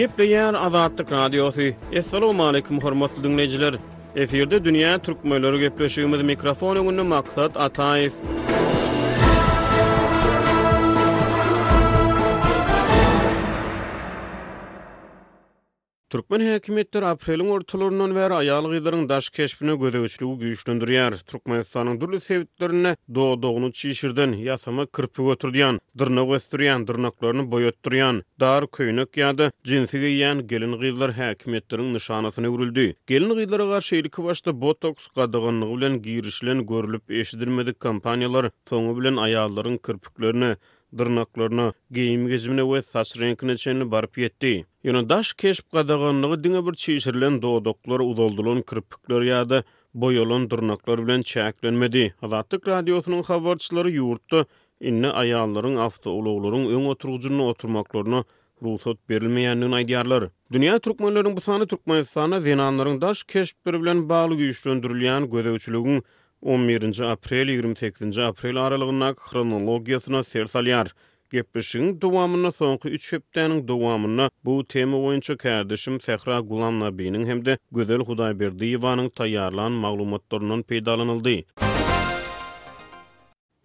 Gepleýär Azatlyk Radiosy. Assalamualaikum hormatly dinleýjiler. Efirde dünýä türkmenleri gepleşigimiz mikrofon öňünde maksat Ataýew. Türkmen häkimiýetleri apreliň ortalaryndan bäri aýal-gyzlaryň daş keşbine gözegçiligi güýçlendirýär. Türkmenistanyň dürli sebitlerinde dodagyny çişirden, ýasama kirpik oturdýan, dyrnak ösdürýän, dyrnaklaryny boýatdyrýan, dar köýnek ýa-da jinsi geýýän gelin-gyzlar häkimiýetleriň nyşanasyna öwrüldi. Gelin-gyzlara garşy ilkibaşda botoks gadaganlygy bilen girişilen görlüp-eşidilmedik kampaniýalar soňy bilen aýallaryň kirpiklerine dyrnaklaryna, geýim-gejimine we saç reňkine çenli baryp ýetdi. Ýöne daş keşp gadaganlygy diňe bir çişirilen dodaklar, uzaldylan kirpikler ýa-da boýalan dyrnaklar bilen çäklenmedi. Azatlyk Radiosynyň habarçylary ýurtda indi aýallaryň awtoulaglaryň öň oturgyjynda oturmaklaryna rugsat berilmeýändigini aýdýarlar. Dünýä türkmenleriniň bu sany Türkmenistanda zenanlaryň daş keşpleri bilen bagly güýçlendirilýän gözegçiligiň On birinji aprel, ýigrimi sekizinji aprel aralygyndaky hronologiýasyna ser salýar. Gepleşigiň dowamynda soňky üç hepdäniň dowamynda bu tema boýunça kärdeşim Sähra Gulamnabiniň hem-de Gözel Hudaýberdiýewanyň taýýarlan maglumatlaryndan peýdalanyldy.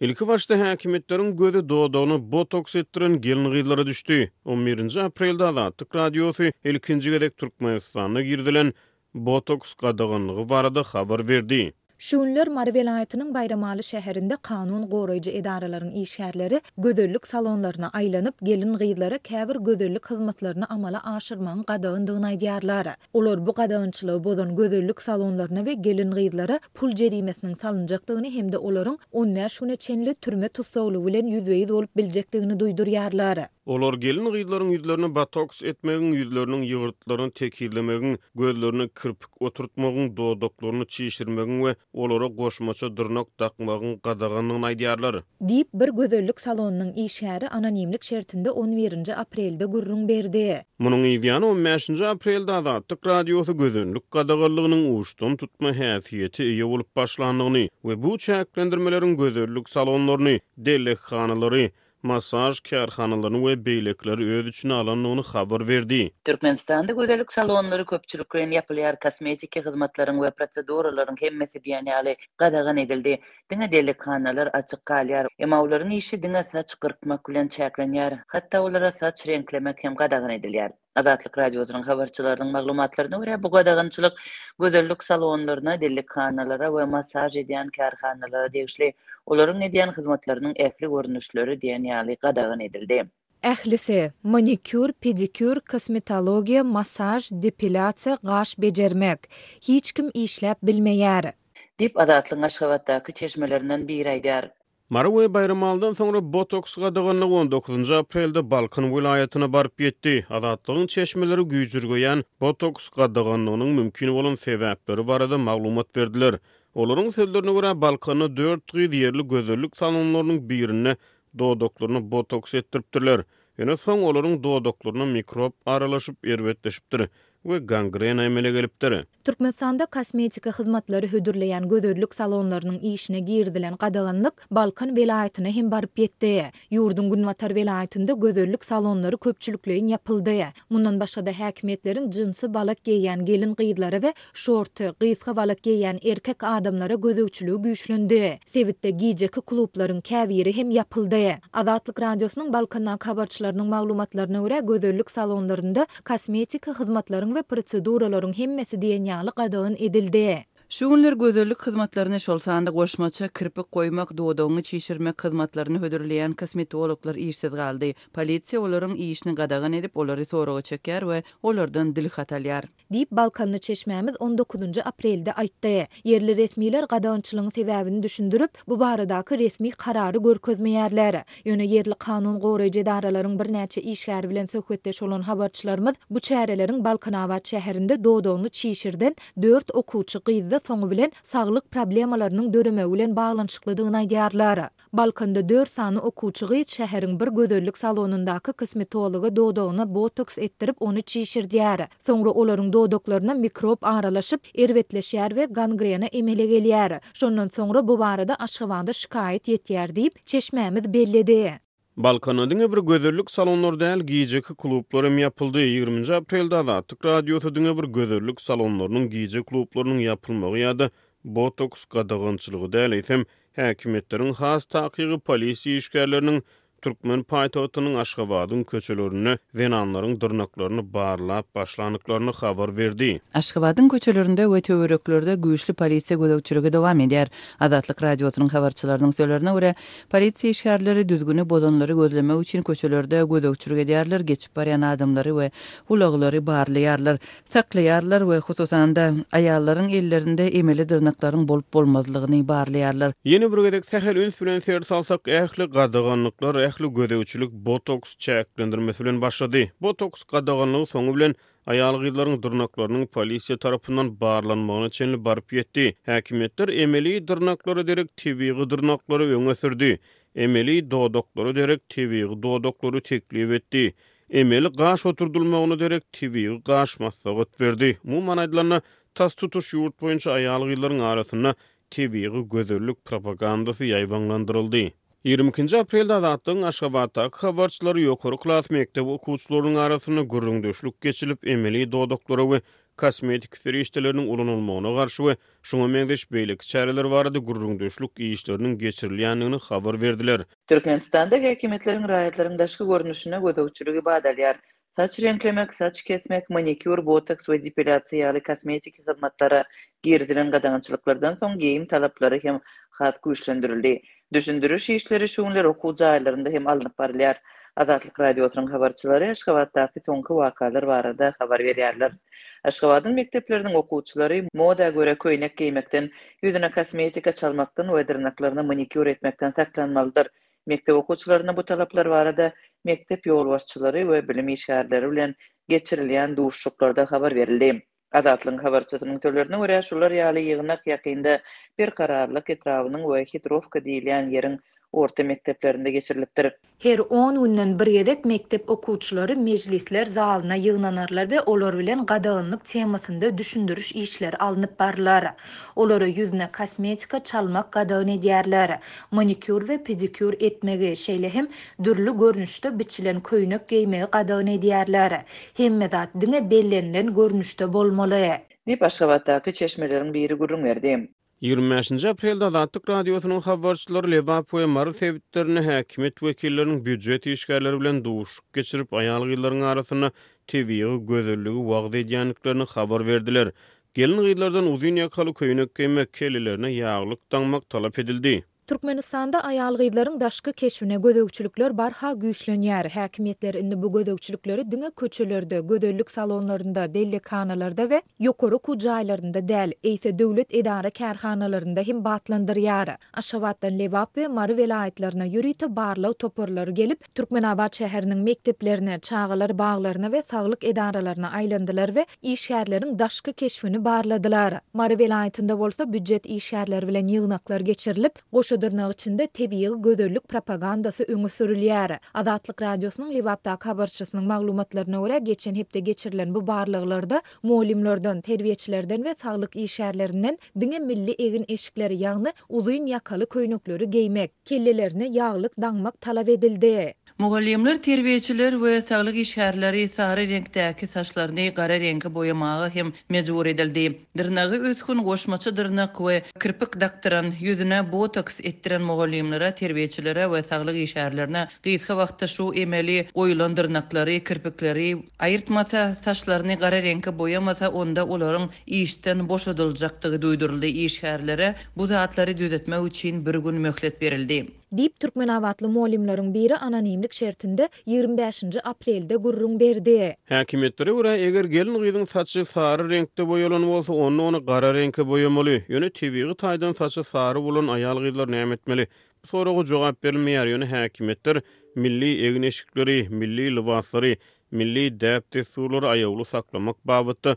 Ilki başda häkimiýetleriň gözi dodagyna botoks etdiren gelin-gyzlara düşdi. On birinji aprelde Azatlyk Radiosy ilkinji gezek Türkmenistanda girizilen botoks gadaganlygy barada habar berdi. Şu günler Mary welaýatynyň Baýramaly şäherinde kanun goraýjy edaralaryň işgärleri gözellik salonlaryna aýlanyp, gelin-gyzlara käbir gözellik hyzmatlaryny amala aşyrmagyň gadagandygyny aýdýarlar. Olar bu gadagançylygy bozan gözellik salonlaryna we gelin-gyzlara pul jerimesiniň salynjakdygyny hem-de olaryň on bäş güne çenli türme tussaglygy bilen ýüzbe-ýüz bolup biljekdigini duýdurýarlar. Olar gelin-gyzlaryň ýüzlerini botoks etmegiň, ýüzleriniň ýygyrtlaryny tekizlemegiň, gözlerine kirpik oturtmagyň, dodaklaryny çişirmegiň we olara goşmaça dyrnak dakmagyň gadagandygyny aýdýarlar. Diýip, bir gözellik salonynyň işgäri anonimlik şertinde on birinji aprelde gürrüň berdi. Munuň yz ýany, on bäşinji aprelde Azatlyk Radiosy gözellik gadaganlygynyň uçdan tutma häsiýete eýe bolup başlandygyny we bu çäklendirmeleriň gözellik salonlaryny, dellekhanalary, massaž kärhanalaryny we beýlekileri öz içine alandygyny habar berdi. Türkmenistanda gözellik salonlary köpçülikleýin ýapylýar, kosmetiki hyzmatlaryň we proseduralaryň hemmesi diýen ýaly gadagan edildi. Diňe delikhanalar açyk galýar. Emma olaryň işi diňe saç gyrkmak bilen çäklenýär. Hatda olara saç reňklemek hem gadagan edilýär. Azatlyk Radiosynyň habarçylarynyň maglumatlaryna görä, bu gadagançylyk gözellik salonlaryna, delikhanalara we massaž edýän kärhanalara degişli. Olaryň edýän hyzmatlarynyň ähli görnüşleri diýen ýaly gadagan edildi. Ählisi, manikýur, pedikýur, kosmetologiýa, massaž, depilýasiýa, gaş bejermek. Hiç kim işläp bilmeýär. Diýip, Azatlygyň Aşgabatdaky çeşmelerinden biri aýdýar. Mary we Baýramalydan soňra botoks gadaganlygy on dokuzynjy aprelde Balkan welaýatyna baryp ýetdi. Azatlygyň çeşmeleri güýjürgeýän botoks gadaganlygynyň mümkin bolan sebäpleri barada maglumat berdiler. Olaryň sözlerine görä, Balkanda dört gyz ýerli gözellik salonlarynyň birinde dodaklaryna botoks etdiripdirler. Ýöne soň olaryň dodaklaryna mikrop aralaşyp, erbetleşipdir we gangrena emele gelipdir. Türkmenistanda kosmetika hyzmatlary hödürleýän gözellik salonlarynyň işine girizilen gadaganlyk Balkan welaýatyna hem baryp ýetdi. Ýurduň günbatar welaýatynda gözellik salonlary köpçülikleýin ýapyldy. Mundan başga-da häkimiýetleriň jynsy balak geýýän gelin-gyzlara we Şorty, gysga balak geýýän erkek adamlara gözegçiligi güýçlendi. Sebitde gijeki klublaryň käbiri hem ýapyldy. Azatlyk Radiosynyň Balkandaky habarçylarynyň maglumatlaryna görä, gözellik salonlarynda kosmetiki hyzmatlaryň we proseduralaryň hemmesi diýen ýaly gadagan edildi. Şu günler gözellik hyzmatlaryny, şol sanda goşmaça kirpik goýmak, dodagyňy çişirmek hyzmatlaryny hödürleýän kosmetologlar işsiz galdy. Polisiýa olaryň işini gadagan edip, olary soraga çekýär we olardan dilhat alýar. diýip, balkanly çeşmämiz on dokuzynjy aprelde aýtdy. Ýerli resmiler gadagançylygyň sebäbini düşündirip, bu baradaky resmi karary görkezmeýärler. Ýöne ýerli kanun goraýjy edaralaryň birnäçe işgäri bilen söhbetdeş bolan habarçylarymyz bu çäreleriň Balkanabat şäherinde dodagyny çişirden dört okuwçy gyzda soňy bilen saglyk problemalarynyň döremegi bilen baglanyşyklydygyny aýdýarlar. Balkanda dört sany okuwçy gyz şäheriň bir gözellik salonyndaky kosmetologa dodagyna botoks etdirip, ony çişirdýär. Soňra olaryň dodaklaryna mikrob aralaşyp, erbetleşýär we gangrena emele gelýär. Şondan soňra bu barada Aşgabada şikaýat ýetýär diýip, çeşmämiz belledi. Balkanda diňe bir gözellik salonlary däl, gijeki klublar hem ýapyldy. Ýigriminji aprelde Azatlyk Radiosy diňe bir gözellik salonlarynyň gije klublarynyň ýapylmagy ýa-da botoks gadagançylygy däl, eýsem, Häkimiýetleriň has takygy polisiýa işgärleriniň türkmen paýtagtynyň Aşgabadyň köçelerinde zenanlaryň dyrnaklaryny barlap başlandyklaryny habar berdi. Aşgabadyň köçelerinde we töwereklerde güýçli polisiýa gözegçiligi dowam edýär. Azatlyk Radiosynyň habarçylarynyň sözlerine görä, polisiýa işgärleri düzgüni bozanlary gözlemek üçin köçelerde gözegçilik edýärler, geçip barýan adamlary we ulaglary barlaýarlar. saklaýarlar we hususan-da, aýallaryň ellerinde emeli dyrnaklaryň bolup-bolmazlygyny barlaýarlar. Ýene bir gezek sähel üns bilen ser salsak, ähli gadaganlyklar, ähli gözegçilik botoks çäklendirmesi bilen başlady. Botoks gadaganlygy soňy bilen aýal-gyzlaryň dyrnaklarynyň polisiýa tarapyndan barlanmagyna çenli baryp ýetdi. Häkimiýetler emeli dyrnaklara derek tebigy dyrnaklary öňe sürdi. Emeli dodaklara derek tebigy dodaklary teklip etdi. Emeli gaş oturdylmagyna derek tebigy gaş maslahat berdi. Umuman aýdylanda, tas tutuş ýurt boýunça aýal-gyzlaryň arasynda tebigy gözellik propagandasy ýaýbaňlandyryldy. Ýigrimi ikinji aprelde Azatlygyň Aşgabatdaky habarçylary ýokary klas mekdep okuwçylarynyň arasynda gürrüňdeşlik geçilip, emeli dodaklara we kosmetik serişdeleriniň ulanylmagyna garşy we şuňa meňzeş beýleki çäreler barada gürrüňdeşlik işleriniň geçirilýändigini habar berdiler. Türkmenistanda häkimiýetleriň raýatlaryň daşky görnüşine gözegçiligi bada alýar. Saç reňklemek, saç kesmek, manikýur, botoks we depilýasiýa ýaly kosmetiki hyzmatlara girizilen gadagançylyklardan soň geýim talaplary hem has güýçlendirildi. Düşündiriş işleri şu günler okuw jaýlarynda hem alnyp barylýar. Azatlyk Radiosynyň habarçylary Aşgabatdaky soňky wakalar barada habar berýärler. Aşgabadyň mekdepleriniň okuwçylary moda görä köýnek geýmekden, ýüzüne kosmetika çalmakdan we dyrnaklaryna manikýur etmekden saklanmalydyr. Mekdep okuwçylaryna bu talaplar barada mekdep ýolbaşçylary we bilim işgärleri bilen geçirilýän duşuşyklarda habar berildi. Azatlygyň habarçysynyň sözlerine görä, şular ýaly ýygnak ýakynda Berkararlyk etrabynyň we Hidrowka diýilýän ýeriň orta mekdeplerinde geçirilipdir. Her on günden bir gezek mekdep okuwçylary mejlisler zalyna ýygnanarlar we olar bilen gadaganlyk temasynda düşündiriş işleri alnyp barlar. Olara ýüzüne kosmetika çalmak gadagan edýärler. Manikýur we pedikýur etmegi, şeýle hem dürli görnüşde biçilen köýnek geýmegi gadagan edýärler. Hemme zat diňe bellenilen görnüşde bolmaly. Diýip, Aşgabatdaky çeşmeleriň biri gürrüň berdi. Ýigrimi bäşinji aprelde Azatlyk Radiosynyň habarçylary Lebap we Mary sebitlerinde häkimiýet wekilleriniň býujet işgärleri bilen duşuşyk geçirip, aýal-gyzlaryň arasynda tebigy gözelligi wagyz edýändiklerini habar berdiler. Gelin-gyzlardan uzyn ýakaly köýnek geýmek, kellelerine ýaglyk daňmak talap edildi. Türkmenistanda aýal-gyzlaryň daşky keşbine gözegçilikler barha güýçlenýär. Häkimiýetler indi bu gözegçilikleri diňe köçelerde, gözellik salonlarynda, dellekhanalarda we ýokary okuw jaýlarynda däl, eýse döwlet edara-kärhanalarynda hem batlandyrýar. Aşgabatdan Lebap we Mary welaýatlaryna ýörite barlag toparlary gelip, Türkmenabat şäheriniň mekdeplerine, çagalar baglaryna we saglyk edaralaryna aýlandylar we işgärleriň daşky keşbini barladylar. Mary welaýatynda bolsa býujet işgärleri bilen ýygnaklar geçirilip, goşadyrnak içinde tebigy gözellik propagandasy öňe sürülýär. Azatlyk Radiosynyň Lebapdaky habarçysynyň maglumatlaryna görä, geçen hepde geçirilen bu barlaglarda mugallymlardan, terbiýeçilerden we saglyk işgärlerinden diňe milli egin-eşikleri, ýagny uzyn ýakaly köýnekleri geýmek, kellelerine ýaglyk daňmak talap edildi. Mugallymlar, terbiýeçiler we saglyk işgärleri sary reňkdäki saçlaryny gara reňke boýamaga hem mejbur edildi. Dyrnagy ösgün, goşmaça dyrnak we kirpik dakdyran, ýüzüne botoks etdiren mugallymlara, terbiýeçilere we saglyk işgärlerine gysga wagtda şu emeli goýulan dyrnaklary, kirpikleri aýyrtmasa, saçlaryny gara reňke boýamasa, onda olaryň işden boşadyljakdygy duýduryldy. Işgärlere Bu zatlary düzetmek üçin bir gün möhlet berildi. Diýip, türkmenabatly mugallymlaryň biri anonimlik şertinde ýigrimi bäşinji aprelde gürrüň berdi. Häkimiýetlere görä, eger gelin-gyzyň saçy sary reňkde boýalan bolsa, onda ony gara reňke boýamaly. Ýöne tebigy taýdan saçy sary bolan aýal-gyzlar näme etmeli? Bu soraga jogap berilmeýär, ýöne häkimiýetler milli egin-eşikleri, milli lybaslary, milli däp-dessurlary aýawly saklamak babatda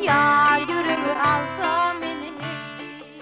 Ýar ýüregi alsa meni heý.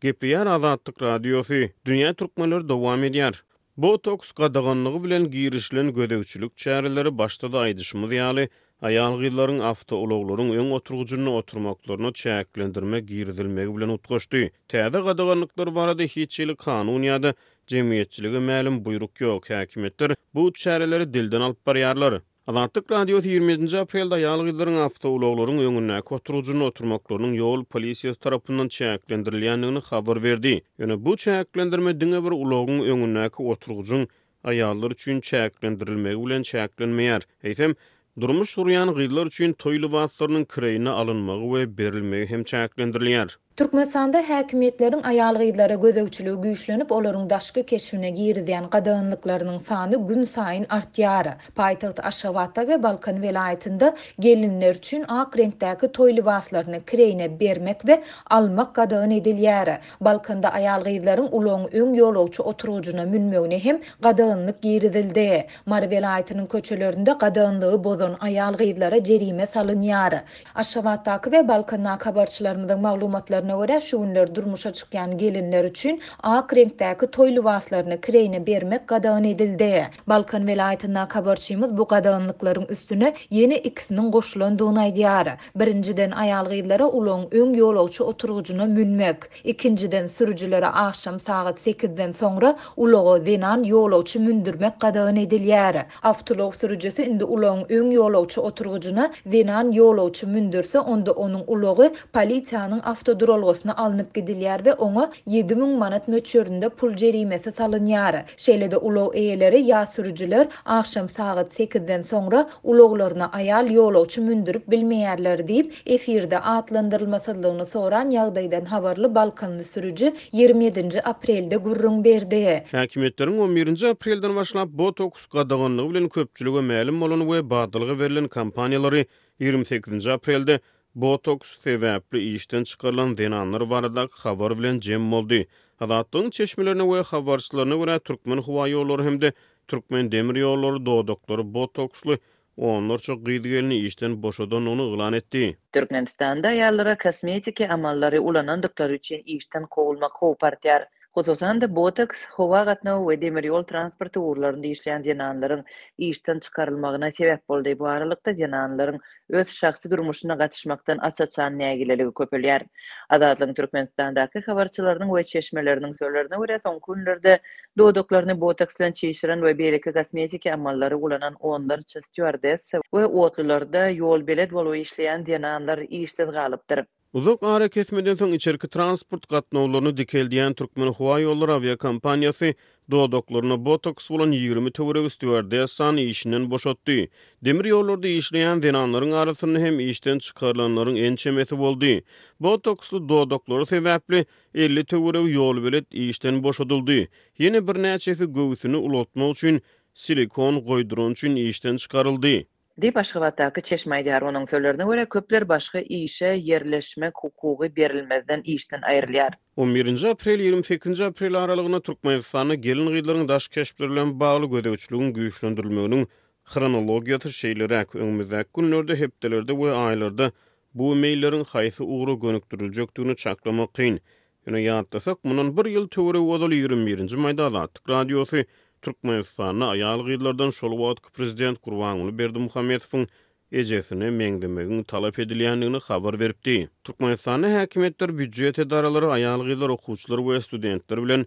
Gepleýär Azatlyk Radiosy, Dünýä türkmenleri dowam edýär. Botoks gadaganlygy bilen girişilen gözegçilik çäreleri başda-da aýdyşymyz ýaly, aýal-gyzlaryň awtoulaglaryň öň oturgyjynda oturmaklaryna çäklendirme girizilmegi bilen utgaşdy. Täze gadaganlyklar barada hiç hili kanun ýa-da jemgyýetçilige mälim buýruk ýok, häkimiýetler bu çäreleri dilden alyp barýarlar. Azatlyk Radiosy ýigrimi ýedinji aprelde aýal-gyzlaryň awtoulaglaryň öňündäki oturgyjynda oturmaklarynyň ýol polisiýasy tarapyndan çäklendirilýändigini habar berdi. Ýöne bu çäklendirme diňe bir ulagyň öňündäki oturgyjyň aýallar üçin çäklendirilmegi bilen çäklenmeýär, eýsem, durmuş gurýan gyzlar üçin toý lybaslarynyň kireýine alynmagy we berilmegi hem çäklendirilýär. Türkmenistanda häkimiýetleriň aýal-gyzlara gözegçiligi güýçlenip, olaryň daşky keşbine girizýän gadaganlyklarynyň sany günsaýyn artýar. Paýtagt Aşgabatda we Balkan welaýatynda gelinler üçin ak reňkdäki toý lybaslaryny kireýine bermek we almak gadagan edilýär. Balkanda aýal-gyzlaryň ulagyň öň ýolagçy oturgyjyna münmegine hem gadaganlyk girizildi. Mary welaýatynyň köçelerinde gadaganlygy bozan aýal-gyzlara jerime salynýar. Aşgabatdaky we Balkandaky habarçylarymyzyň maglumatlaryna görä, şu günler durmuşa çykýan gelinler üçin ak reňkdäki toý lybaslaryny, kireýni, bermek gadagan edildi. Balkan welaýatyndaky habarçymyz bu gadaganlyklaryň üstüne ýene ikisiniň goşulandygyny aýdýar. Birinjiden, aýal-gyzlara ulagyň öň ýolagçy oturgyjyna münmek. Ikinjiden, sürüjilere agşam sagat sekizden soňra ulaga zenan ýolagçy mündürmek gadagan edilýär. Awtoulag sürüjisi indi ulagyň öň ýolagçy oturgyjyna zenan ýolagçy mündürse, onda onuň ulagy polisiýanyň awtoduralgasyna alnyp gidilýär we oňa ýedi müň manat möçberinde pul jerimesi salynýar. Şeýle-de ulag eýeleri ýa sürüjiler agşam sagat sekizden soňra ulaglaryna aýal ýolagçy mündürip bilmeýärler diýip, efirde atlandyrylmasyzlygyny soran ýagdaýdan habarly balkanly sürüji ýigrimi ýedinji aprelde gürrüň berdi. Häkimiýetleriň on birinji aprelden başlap botoks gadaganlygy bilen köpçülige mälim bolan we badalga berlen kompaniýalary ýigrimi sekizinji aprelde botoks sebäpli işden çykarylan zenanlar baradaky habar bilen jem boldy. Azatlygyň çeşmelerine we habarçylaryna görä, Türkmenhowaýollary hem-de Türkmendemirýollary dodaklary botoksly onlarça gyz-gelni işden boşadandygyny yglan etdi. Türkmenistanda aýallara kosmetiki amallary ulanandyklary üçin işden kowulmak howpy artýar. Hususan-da, botoks, howa gatnawy we demir ýol transporty ugurlarynda işleýän zenanlaryň işden çykarylmagyna sebäp boldy. Bu aralykda, zenanlaryň öz şahsy durmuşyna gatyşmakdan aç-açan nägileligi köpelýär. Azatlygyň Türkmenistandaky habarçylarynyň we çeşmeleriniň sözlerine görä, soňky günlerde, Dodaklaryny botaks bilen çişiren we beýleki kosmetiki amallary ulanan onlarça stýuardessa we otlularda ýolbelet bolup işleýän zenanlar işsiz galypdyr. Uzak arakesmeden soň içerki transport gatnawlaryny dikeldýän Türkmenhowaýollary awiakompaniýasy dodaklaryna botaks ulan ýigrimi töweregi stýuardessany işinden boşatdy. Demir ýollarda işleýän zenanlaryň arasynda hem işden çykarylanlaryň ençemesi boldy. Botaksly dodaklary sebäpli Elli töweregi ýolbelet işden boşadyldy. Ýene birnäçesi göwsüni ulaltmak üçin silikon goýdurany üçin işden çykaryldy. Diýip, Aşgabatdaky çeşme aýdýar. Onuň sözlerine görä, köpler başga işe ýerleşmek hukugy berilmezden işden aýrylýar. On birinji aprel, ýigrimi sekizinji aprel aralygynda Türkmenistanda gelin-gyzlaryň daş keşpleri bilen bagly gözegçiligiň güýçlendirilmeginiň hronologiýasy şeýleräk, öňümizdäki günlerde, hepdelerde we aýlarda Bu meýilleriň haýsy ugra gönükdiriljekdigini çaklamak kyn. Ýöne ýatlasak, mundan bir ýyl töweregi ozal ýigrimi birinji maýda Azatlyk Radiosy Türkmenistanda aýal-gyzlardan şol wagtky prezident Gurbanguly Berdimuhamedowyň ejesine meňzemegiň talap edilýändigini habar beripdi. Türkmenistanda häkimiýetler, býujet edaralary aýal-gyzlar, okuwçylar we studentler bilen